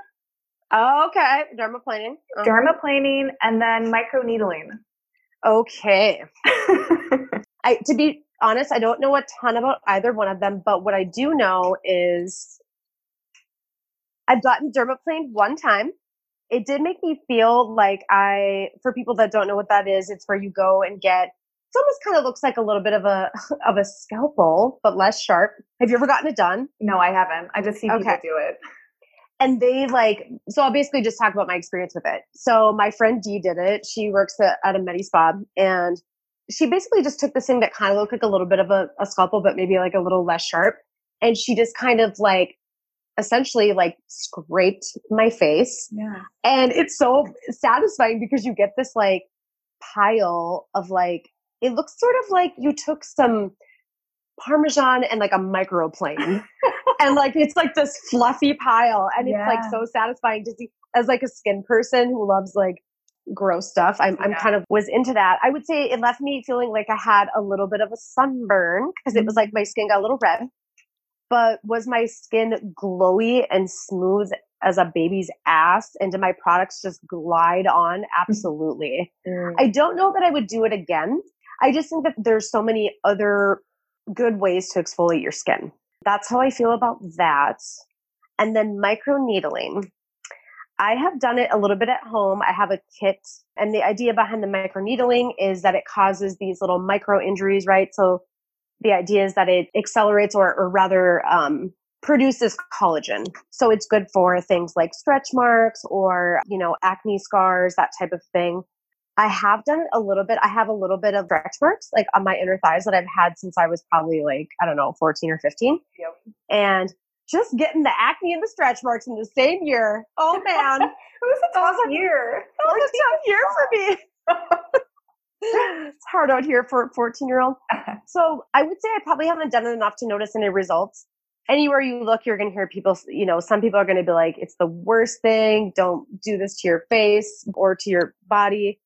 Oh, okay, dermaplaning. Oh. Dermaplaning and then microneedling. Okay. I to be honest, I don't know a ton about either one of them, but what I do know is I've gotten dermaplaned one time. It did make me feel like I, for people that don't know what that is, it's where you go and get. It almost kind of looks like a little bit of a of a scalpel, but less sharp. Have you ever gotten it done? No, I haven't. I just see okay. people do it. And they like, so I'll basically just talk about my experience with it. So my friend Dee did it. She works at, at a Medi Spa and she basically just took this thing that kind of looked like a little bit of a, a scalpel, but maybe like a little less sharp. And she just kind of like essentially like scraped my face. Yeah. And it's so satisfying because you get this like pile of like, it looks sort of like you took some parmesan and like a microplane. and like it's like this fluffy pile. And yeah. it's like so satisfying to see as like a skin person who loves like gross stuff. I'm, yeah. I'm kind of was into that. I would say it left me feeling like I had a little bit of a sunburn because it was mm-hmm. like my skin got a little red. But was my skin glowy and smooth as a baby's ass? And did my products just glide on? Absolutely. Mm. I don't know that I would do it again. I just think that there's so many other good ways to exfoliate your skin. That's how I feel about that. And then micro needling. I have done it a little bit at home. I have a kit, and the idea behind the microneedling is that it causes these little micro injuries, right? So the idea is that it accelerates or, or rather um, produces collagen. So it's good for things like stretch marks or, you know, acne scars, that type of thing. I have done a little bit. I have a little bit of stretch marks like on my inner thighs that I've had since I was probably like, I don't know, 14 or 15. Yep. And just getting the acne and the stretch marks in the same year. Oh man, it was a tough year. It was a tough year for me. it's hard out here for a 14 year old. So I would say I probably haven't done enough to notice any results. Anywhere you look, you're going to hear people, you know, some people are going to be like, it's the worst thing. Don't do this to your face or to your body.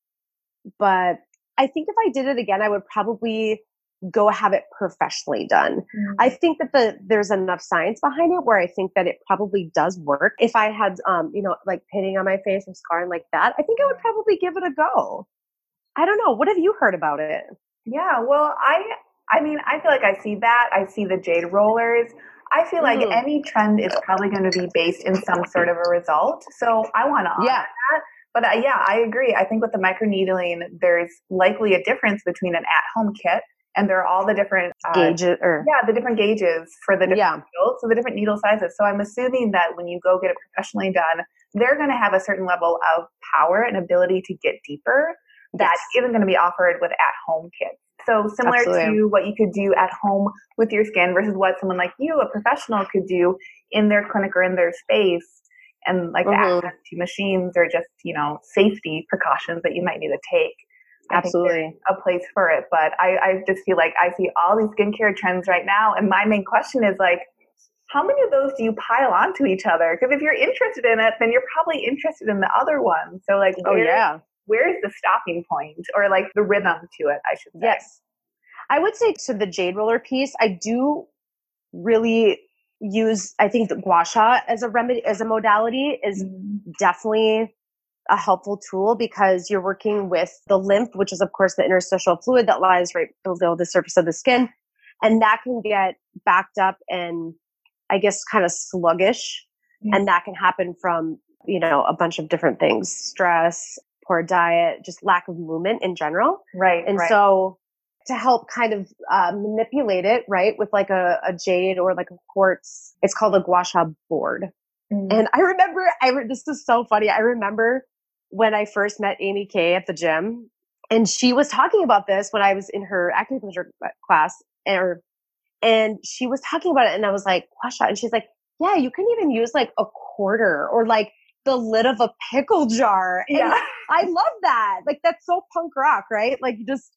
But I think if I did it again, I would probably go have it professionally done. Mm-hmm. I think that the there's enough science behind it where I think that it probably does work. If I had um, you know, like pitting on my face and scarring like that, I think I would probably give it a go. I don't know. What have you heard about it? Yeah, well, I I mean, I feel like I see that. I see the jade rollers. I feel like mm. any trend is probably going to be based in some sort of a result. So I want to honor yeah. that. But uh, yeah, I agree. I think with the microneedling, there's likely a difference between an at-home kit and there are all the different uh, gauges or yeah the different gauges for the different yeah. needles so the different needle sizes so i'm assuming that when you go get it professionally done they're going to have a certain level of power and ability to get deeper that yes. not going to be offered with at home kits so similar Absolutely. to what you could do at home with your skin versus what someone like you a professional could do in their clinic or in their space and like mm-hmm. access to machines or just you know safety precautions that you might need to take Absolutely. a place for it. But I, I just feel like I see all these skincare trends right now. And my main question is like, how many of those do you pile onto each other? Because if you're interested in it, then you're probably interested in the other one. So like, oh yeah, where's the stopping point or like the rhythm to it? I should say. Yes, I would say to the jade roller piece, I do really use. I think the gua sha as a remedy as a modality is mm-hmm. definitely a helpful tool because you're working with the lymph, which is, of course, the interstitial fluid that lies right below the surface of the skin. And that can get backed up and, I guess, kind of sluggish. Mm-hmm. And that can happen from, you know, a bunch of different things stress, poor diet, just lack of movement in general. Right. And right. so, to help kind of uh, manipulate it, right, with like a, a, jade or like a quartz, it's called a gua sha board. Mm. And I remember, I re- this is so funny. I remember when I first met Amy Kay at the gym, and she was talking about this when I was in her acupuncture class, or and she was talking about it, and I was like, "Washa," and she's like, "Yeah, you can even use like a quarter or like the lid of a pickle jar." And yeah, I love that. Like that's so punk rock, right? Like you just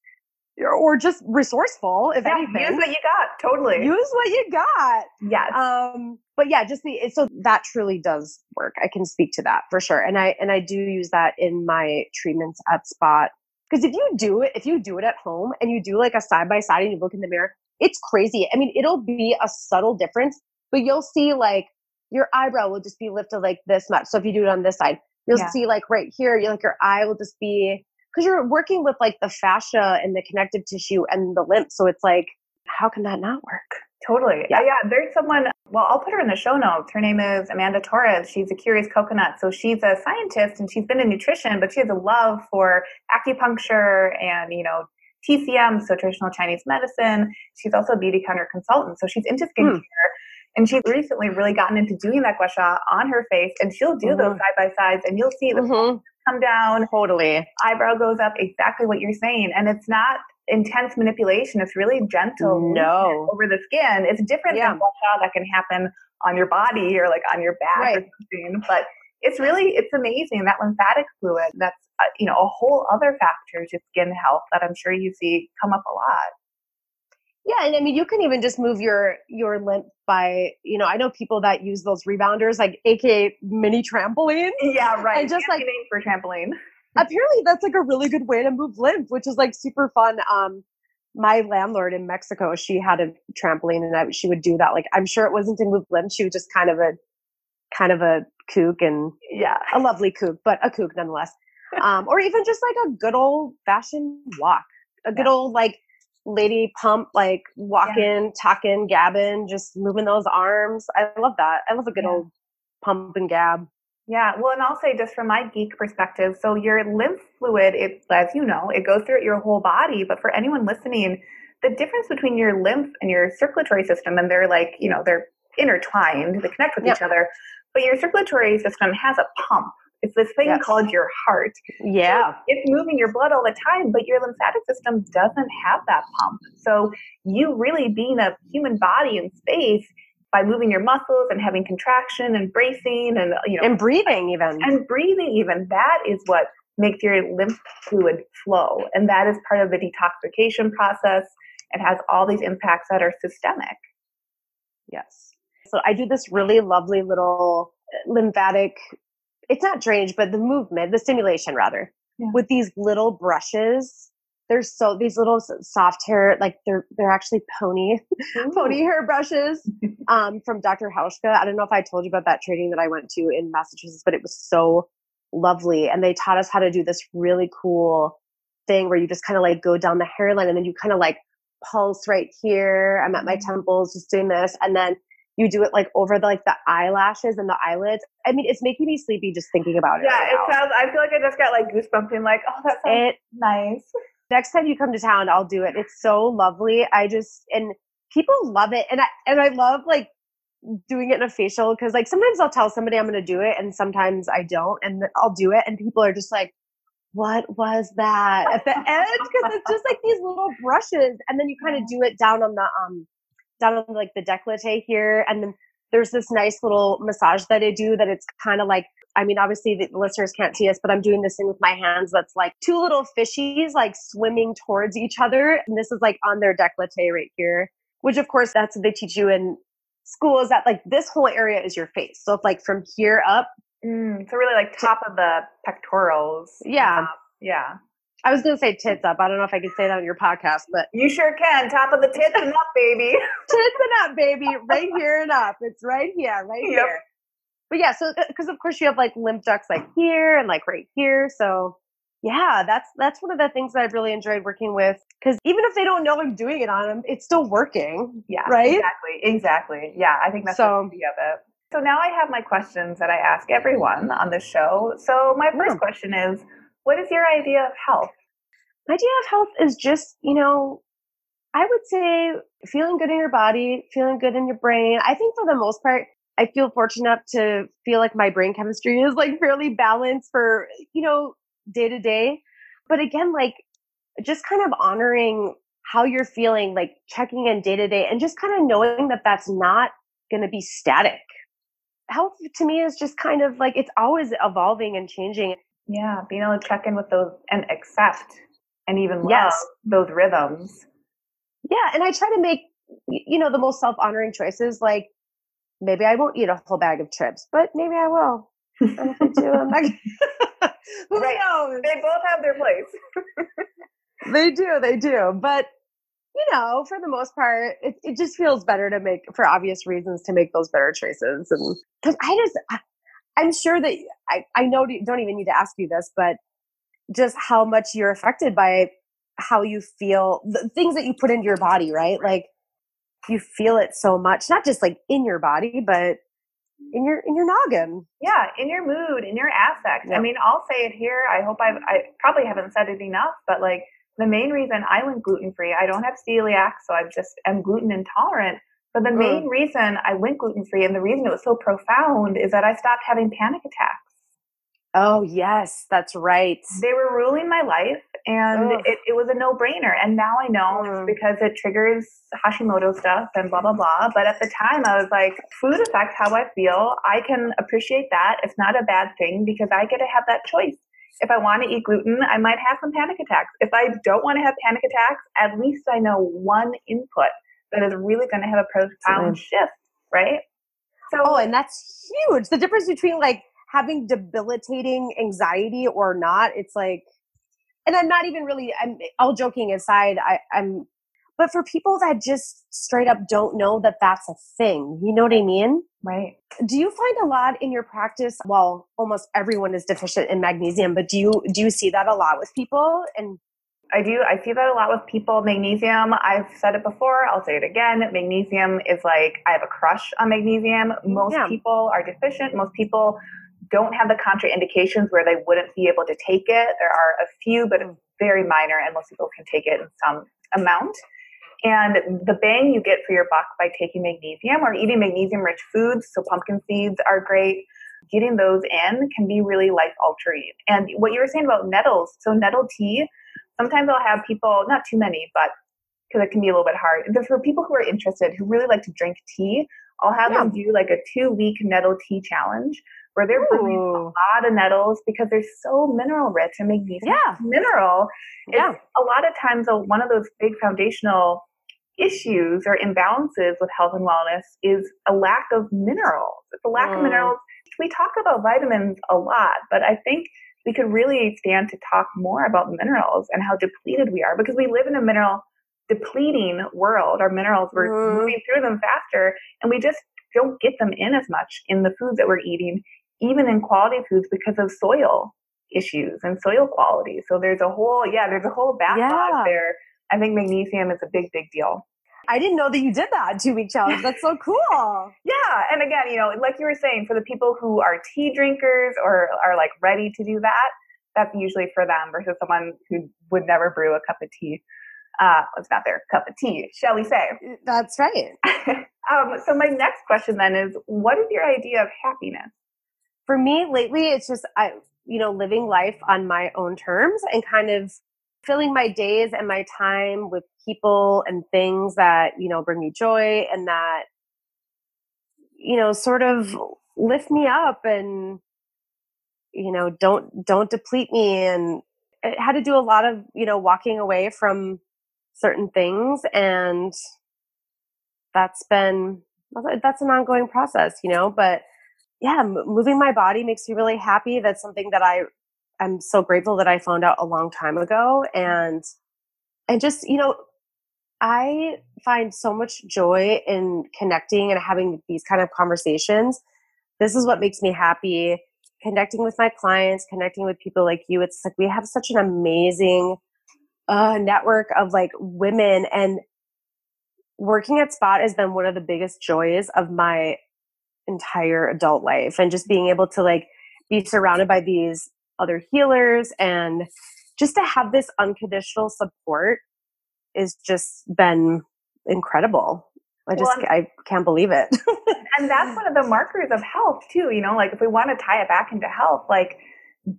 or just resourceful, if yeah, anything. Use what you got. Totally. Use what you got. Yes. Um, but yeah, just the so that truly does work. I can speak to that for sure. And I and I do use that in my treatments at Spot. Because if you do it, if you do it at home and you do like a side by side and you look in the mirror, it's crazy. I mean, it'll be a subtle difference, but you'll see like your eyebrow will just be lifted like this much. So if you do it on this side, you'll Yeah. see like right here, you like your eye will just be because you're working with like the fascia and the connective tissue and the lymph. So it's like, how can that not work? Totally. Yeah. Yeah. yeah. There's someone, well, I'll put her in the show notes. Her name is Amanda Torres. She's a curious coconut. So she's a scientist and she's been in nutrition, but she has a love for acupuncture and, you know, TCM, so traditional Chinese medicine. She's also a Beautycounter consultant. So she's into Hmm. skincare. And she's recently really gotten into doing that gua sha on her face. And she'll do those Mhm. side by sides and you'll see the Mhm. Come down, Totally. eyebrow goes up, exactly what you're saying. And it's not intense manipulation. It's really gentle No. over the skin. It's different Yeah. than sha that can happen on your body or like on your back or something. But it's really it's amazing that lymphatic fluid. That's uh, you know a whole other factor to skin health that I'm sure you see come up a lot. Yeah, and I mean, you can even just move your your lymph by, you know, I know people that use those rebounders, like AKA mini trampoline. Yeah, right. And just Fancy like- name for trampoline. Apparently, that's like a really good way to move lymph, which is like super fun. Um, my landlord in Mexico, she had a trampoline, and I, she would do that. Like, I'm sure it wasn't to move lymph; she was just kind of a kind of a kook and Yeah. a lovely kook, but a kook nonetheless. Um, or even just like a good old fashioned walk, a good Yeah. old like lady pump, like walking, talking, gabbing, just moving those arms. I love that. I love a good Yeah. old pump and gab. Yeah, well, and I'll say just from my geek perspective, so your lymph fluid, it, as you know, it goes through your whole body. But for anyone listening, the difference between your lymph and your circulatory system, and they're like, you know, they're intertwined, they connect with Yep. each other. But your circulatory system has a pump. It's this thing Yes. called your heart. Yeah. It's moving your blood all the time, but your lymphatic system doesn't have that pump. So you really being a human body in space by moving your muscles and having contraction and bracing and you know And breathing even. and breathing even that is what makes your lymph fluid flow and that is part of the detoxification process it has all these impacts that are systemic Yes. So I do this really lovely little lymphatic, it's not drainage, but the movement, the stimulation rather, Yeah. with these little brushes. They're so these little soft hair, like they're they're actually pony pony hair brushes um, from Dr. Hauschka. I don't know if I told you about that training that I went to in Massachusetts, but it was so lovely. And they taught us how to do this really cool thing where you just kind of like go down the hairline and then you kind of like pulse right here. I'm at my temples just doing this. And then you do it like over the like the eyelashes and the eyelids. I mean, it's making me sleepy just thinking about it. yeah right it now. sounds i feel like i just got like goosebumps and like oh that sounds it nice next time you come to town i'll do it it's so lovely i just and people love it and i and i love like doing it in a facial because like sometimes i'll tell somebody i'm going to do it and sometimes i don't and i'll do it and people are just like what was that at the end because it's just like these little brushes and then you kind of do it down on the um down on like the décolleté here and then there's this nice little massage that i do that it's kind of like I mean, obviously the listeners can't see us, but I'm doing this thing with my hands that's like two little fishies like swimming towards each other. And this is like on their décolleté right here, which of course that's what they teach you in school is that like this whole area is your face. So if like from here up, mm, so really like top of the pectorals Yeah. top. yeah I was going to say tits up. I don't know if I can say that on your podcast, but you sure can top of the tits and up baby tits and up, baby, right here and up. It's right here, right Yep. here. But yeah, so uh, because of course you have like lymph ducts like here and like right here. So yeah, that's that's one of the things that I've really enjoyed working with. Because even if they don't know I'm doing it on them, it's still working. Yeah, Right? Exactly, exactly. Yeah, I think that's So- the beauty of it. So now I have my questions that I ask everyone on the show. So my first Yeah. question is, what is your idea of health? My idea of health is just, you know, I would say feeling good in your body, feeling good in your brain. I think for the most part, I feel fortunate to feel like my brain chemistry is like fairly balanced for, you know, day to day. But again, like just kind of honoring how you're feeling, like checking in day to day and just kind of knowing that that's not going to be static. Health to me is just kind of like it's always evolving and changing. Yeah, being able to check in with those and accept and even love Yes. those rhythms. Yeah, and I try to make you know the most self-honoring choices. Like maybe I won't eat a whole bag of chips, but maybe I will. And if I do, I'm not. Who Right. knows? They both have their place. They do, they do. But you know, for the most part, it, it just feels better to make, for obvious reasons, to make those better choices. And because I just, I'm sure that I, I know, don't even need to ask you this, but just how much you're affected by how you feel, the things that you put into your body, right? Like you feel it so much, not just like in your body, but in your in your noggin. Yeah, in your mood, in your affect. I mean, I'll say it here. I hope I've, I probably haven't said it enough, but like the main reason I went gluten free, I don't have celiac, so I just am gluten intolerant. But the main reason I went gluten free and the reason it was so profound is that I stopped having panic attacks. Oh yes, that's right. They were ruling my life and Ugh. it, it was a no brainer. And now I know Mm. it's because it triggers Hashimoto stuff and blah, blah, blah. But at the time, I was like, food affects how I feel. I can appreciate that. It's not a bad thing because I get to have that choice. If I want to eat gluten, I might have some panic attacks. If I don't want to have panic attacks, at least I know one input that is really going to have a profound shift, right? So, Oh, and that's huge. The difference between like having debilitating anxiety or not, it's like, and I'm not even really, I'm all joking aside, I, I'm, but for people that just straight up don't know that that's a thing, you know what I mean? right. Do you find a lot in your practice? Well, almost everyone is deficient in magnesium, but do you do you see that a lot with people? And I do. I see that a lot with people. Magnesium, I've said it before, I'll say it again. Magnesium is like, I have a crush on magnesium. Most Yeah. people are deficient. Most people don't have the contraindications where they wouldn't be able to take it. There are a few, but it's very minor, and most people can take it in some amount. And the bang you get for your buck by taking magnesium or eating magnesium rich foods, so pumpkin seeds are great. Getting those in can be really life altering. And what you were saying about nettles, so nettle tea, sometimes I'll have people, not too many, but because it can be a little bit hard. But for people who are interested, who really like to drink tea, I'll have them do like a two week nettle tea challenge where they're brewing a lot of nettles because they're so mineral rich and magnesium yeah, mineral yeah, a lot of times uh, one of those big foundational issues or imbalances with health and wellness is a lack of minerals. It's a lack of Mm. minerals. We talk about vitamins a lot, but I think we could really stand to talk more about minerals and how depleted we are because we live in a mineral depleting world. Our minerals, we're Mhm. moving through them faster and we just don't get them in as much in the foods that we're eating, even in quality foods because of soil issues and soil quality. So there's a whole, yeah, there's a whole backlog Yeah. there. I think magnesium is a big, big deal. I didn't know that you did that two week challenge. That's so cool. Yeah, and again, you know, like you were saying, for the people who are tea drinkers or are like ready to do that, that's usually for them versus someone who would never brew a cup of tea. Uh, it's not their cup of tea, shall we say? That's right. um, so my next question then is, what is your idea of happiness? for me lately it's just i you know living life on my own terms and kind of filling my days and my time with people and things that you know bring me joy and that you know sort of lift me up and you know don't don't deplete me and it had to do a lot of you know walking away from certain things and that's been that's an ongoing process you know but yeah moving my body makes me really happy. That's something that i i'm so grateful that i found out a long time ago and and just you know i find so much joy in connecting and having these kind of conversations. This is what makes me happy connecting with my clients connecting with people like you. It's like we have such an amazing uh, network of like women and working at spot has been one of the biggest joys of my entire adult life and just being able to like be surrounded by these other healers and just to have this unconditional support is just been incredible. I just Well, i can't believe it. And that's one of the markers of health too you know like if we want to tie it back into health like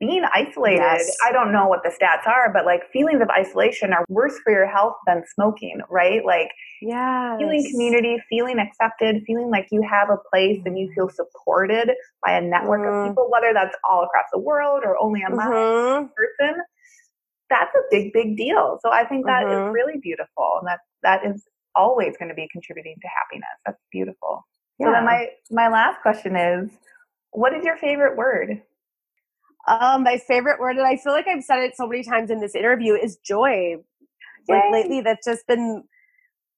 being isolated Yes. i don't know what the stats are but like feelings of isolation are worse for your health than smoking right like yeah feeling community feeling accepted feeling like you have a place and you feel supported by a network Mhm. of people whether that's all across the world or only a Mhm. person that's a big, big deal. So I think that Mhm. is really beautiful, and that that is always going to be contributing to happiness. That's beautiful. So then my my last question is, what is your favorite word? Um, my favorite word, and I feel like I've said it so many times in this interview, is joy. Like Yay. lately, that's just been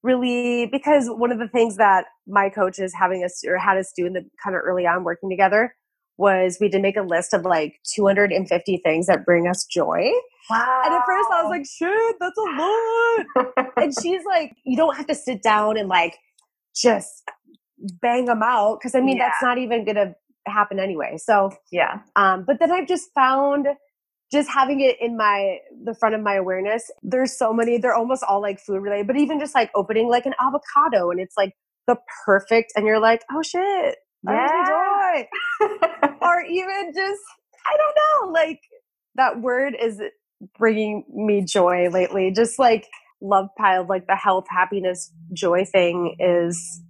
really because one of the things that my coach is having us or had us do in the kind of early on working together was we did make a list of like 250 things that bring us joy. Wow. And at first I was like, shit, that's a lot. and she's like, you don't have to sit down and like just bang them out because I mean that's not even gonna happen anyway. So yeah. um, but then I've just found just having it in my the front of my awareness. There's so many. They're almost all like food related, but even just like opening like an avocado and it's like the perfect, and you're like, oh shit, Yeah. joy. or even just I don't know, like that word is bringing me joy lately. Just like love piled, like the health, happiness, joy thing is.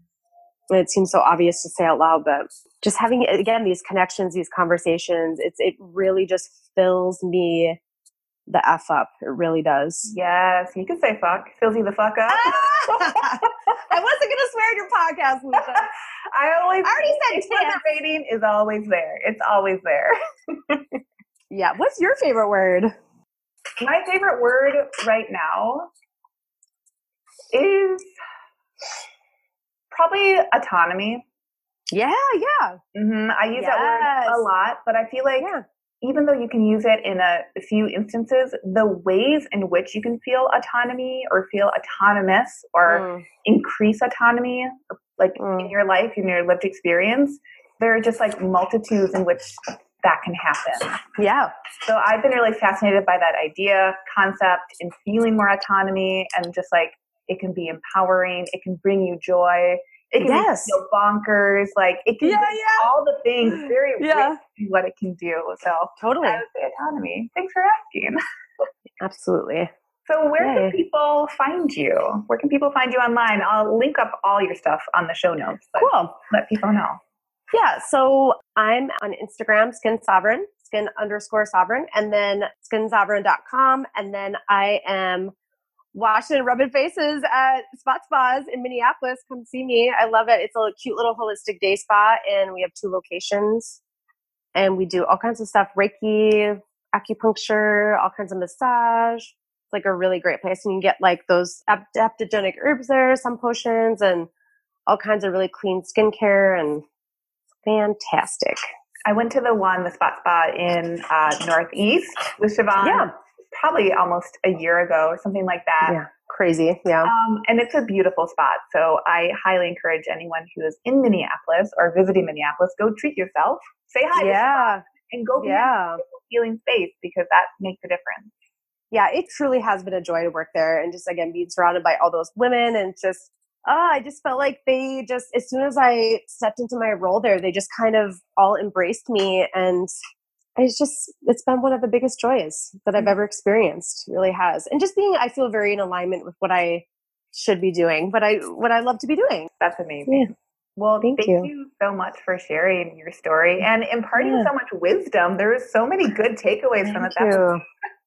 It seems so obvious to say out loud, but just having again these connections, these conversations, it's it really just fills me the f up. It really does. yes, you can say fuck. Fills you the fuck up. I wasn't gonna swear in your podcast, Lucia. I always I already said rating is always there. It's always there. Yeah. What's your favorite word? My favorite word right now is probably autonomy. Yeah, yeah, hmm I use that word a lot, but I feel like yeah. even though you can use it in a few instances, the ways in which you can feel autonomy or feel autonomous or Mm, increase autonomy, like in Mm. your life, in your lived experience, there are just like multitudes in which that can happen. yeah. So I've been really fascinated by that idea, concept, and feeling more autonomy, and just like it can be empowering, it can bring you joy, it can Yes. feel bonkers, like it can Yeah, do yeah. all the things. Very Yeah. what it can do. So Totally. Say autonomy. Thanks for asking. Absolutely. So where Yay. can people find you? Where can people find you online? I'll link up all your stuff on the show notes. Cool. Let people know. Yeah. So I'm on Instagram, Skin Sovereign, skin underscore sovereign, and then skinsovereign.com. And then I am washing and rubbing faces at Spot Spas in Minneapolis. Come see me. I love it. It's a cute little holistic day spa, and we have two locations. And we do all kinds of stuff Reiki, acupuncture, all kinds of massage. It's like a really great place. And you can get like those adaptogenic herbs there, some potions, and all kinds of really clean skincare and fantastic. I went to the one, the spot spa in uh, Northeast with Siobhan Yeah. Probably almost a year ago or something like that. Yeah. Crazy. Yeah. Um, and it's a beautiful spot. So I highly encourage anyone who is in Minneapolis or visiting Minneapolis, go treat yourself. Say hi yeah. and go be Yeah. a beautiful space because that makes a difference. Yeah. It truly has been a joy to work there and just again being surrounded by all those women and just oh, I just felt like they just as soon as I stepped into my role there, they just kind of all embraced me and it's just it's been one of the biggest joys that I've mm. ever experienced. It really has. And just being I feel very in alignment with what I should be doing, but I what I love to be doing. That's amazing. Well, Thank thank, you. you. so much for sharing your story mm. and imparting Yeah. so much wisdom. There was so many good takeaways from Thank this episode.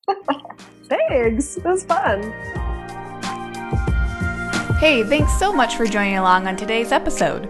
you. Thanks. It was fun. Hey, thanks so much for joining along on today's episode.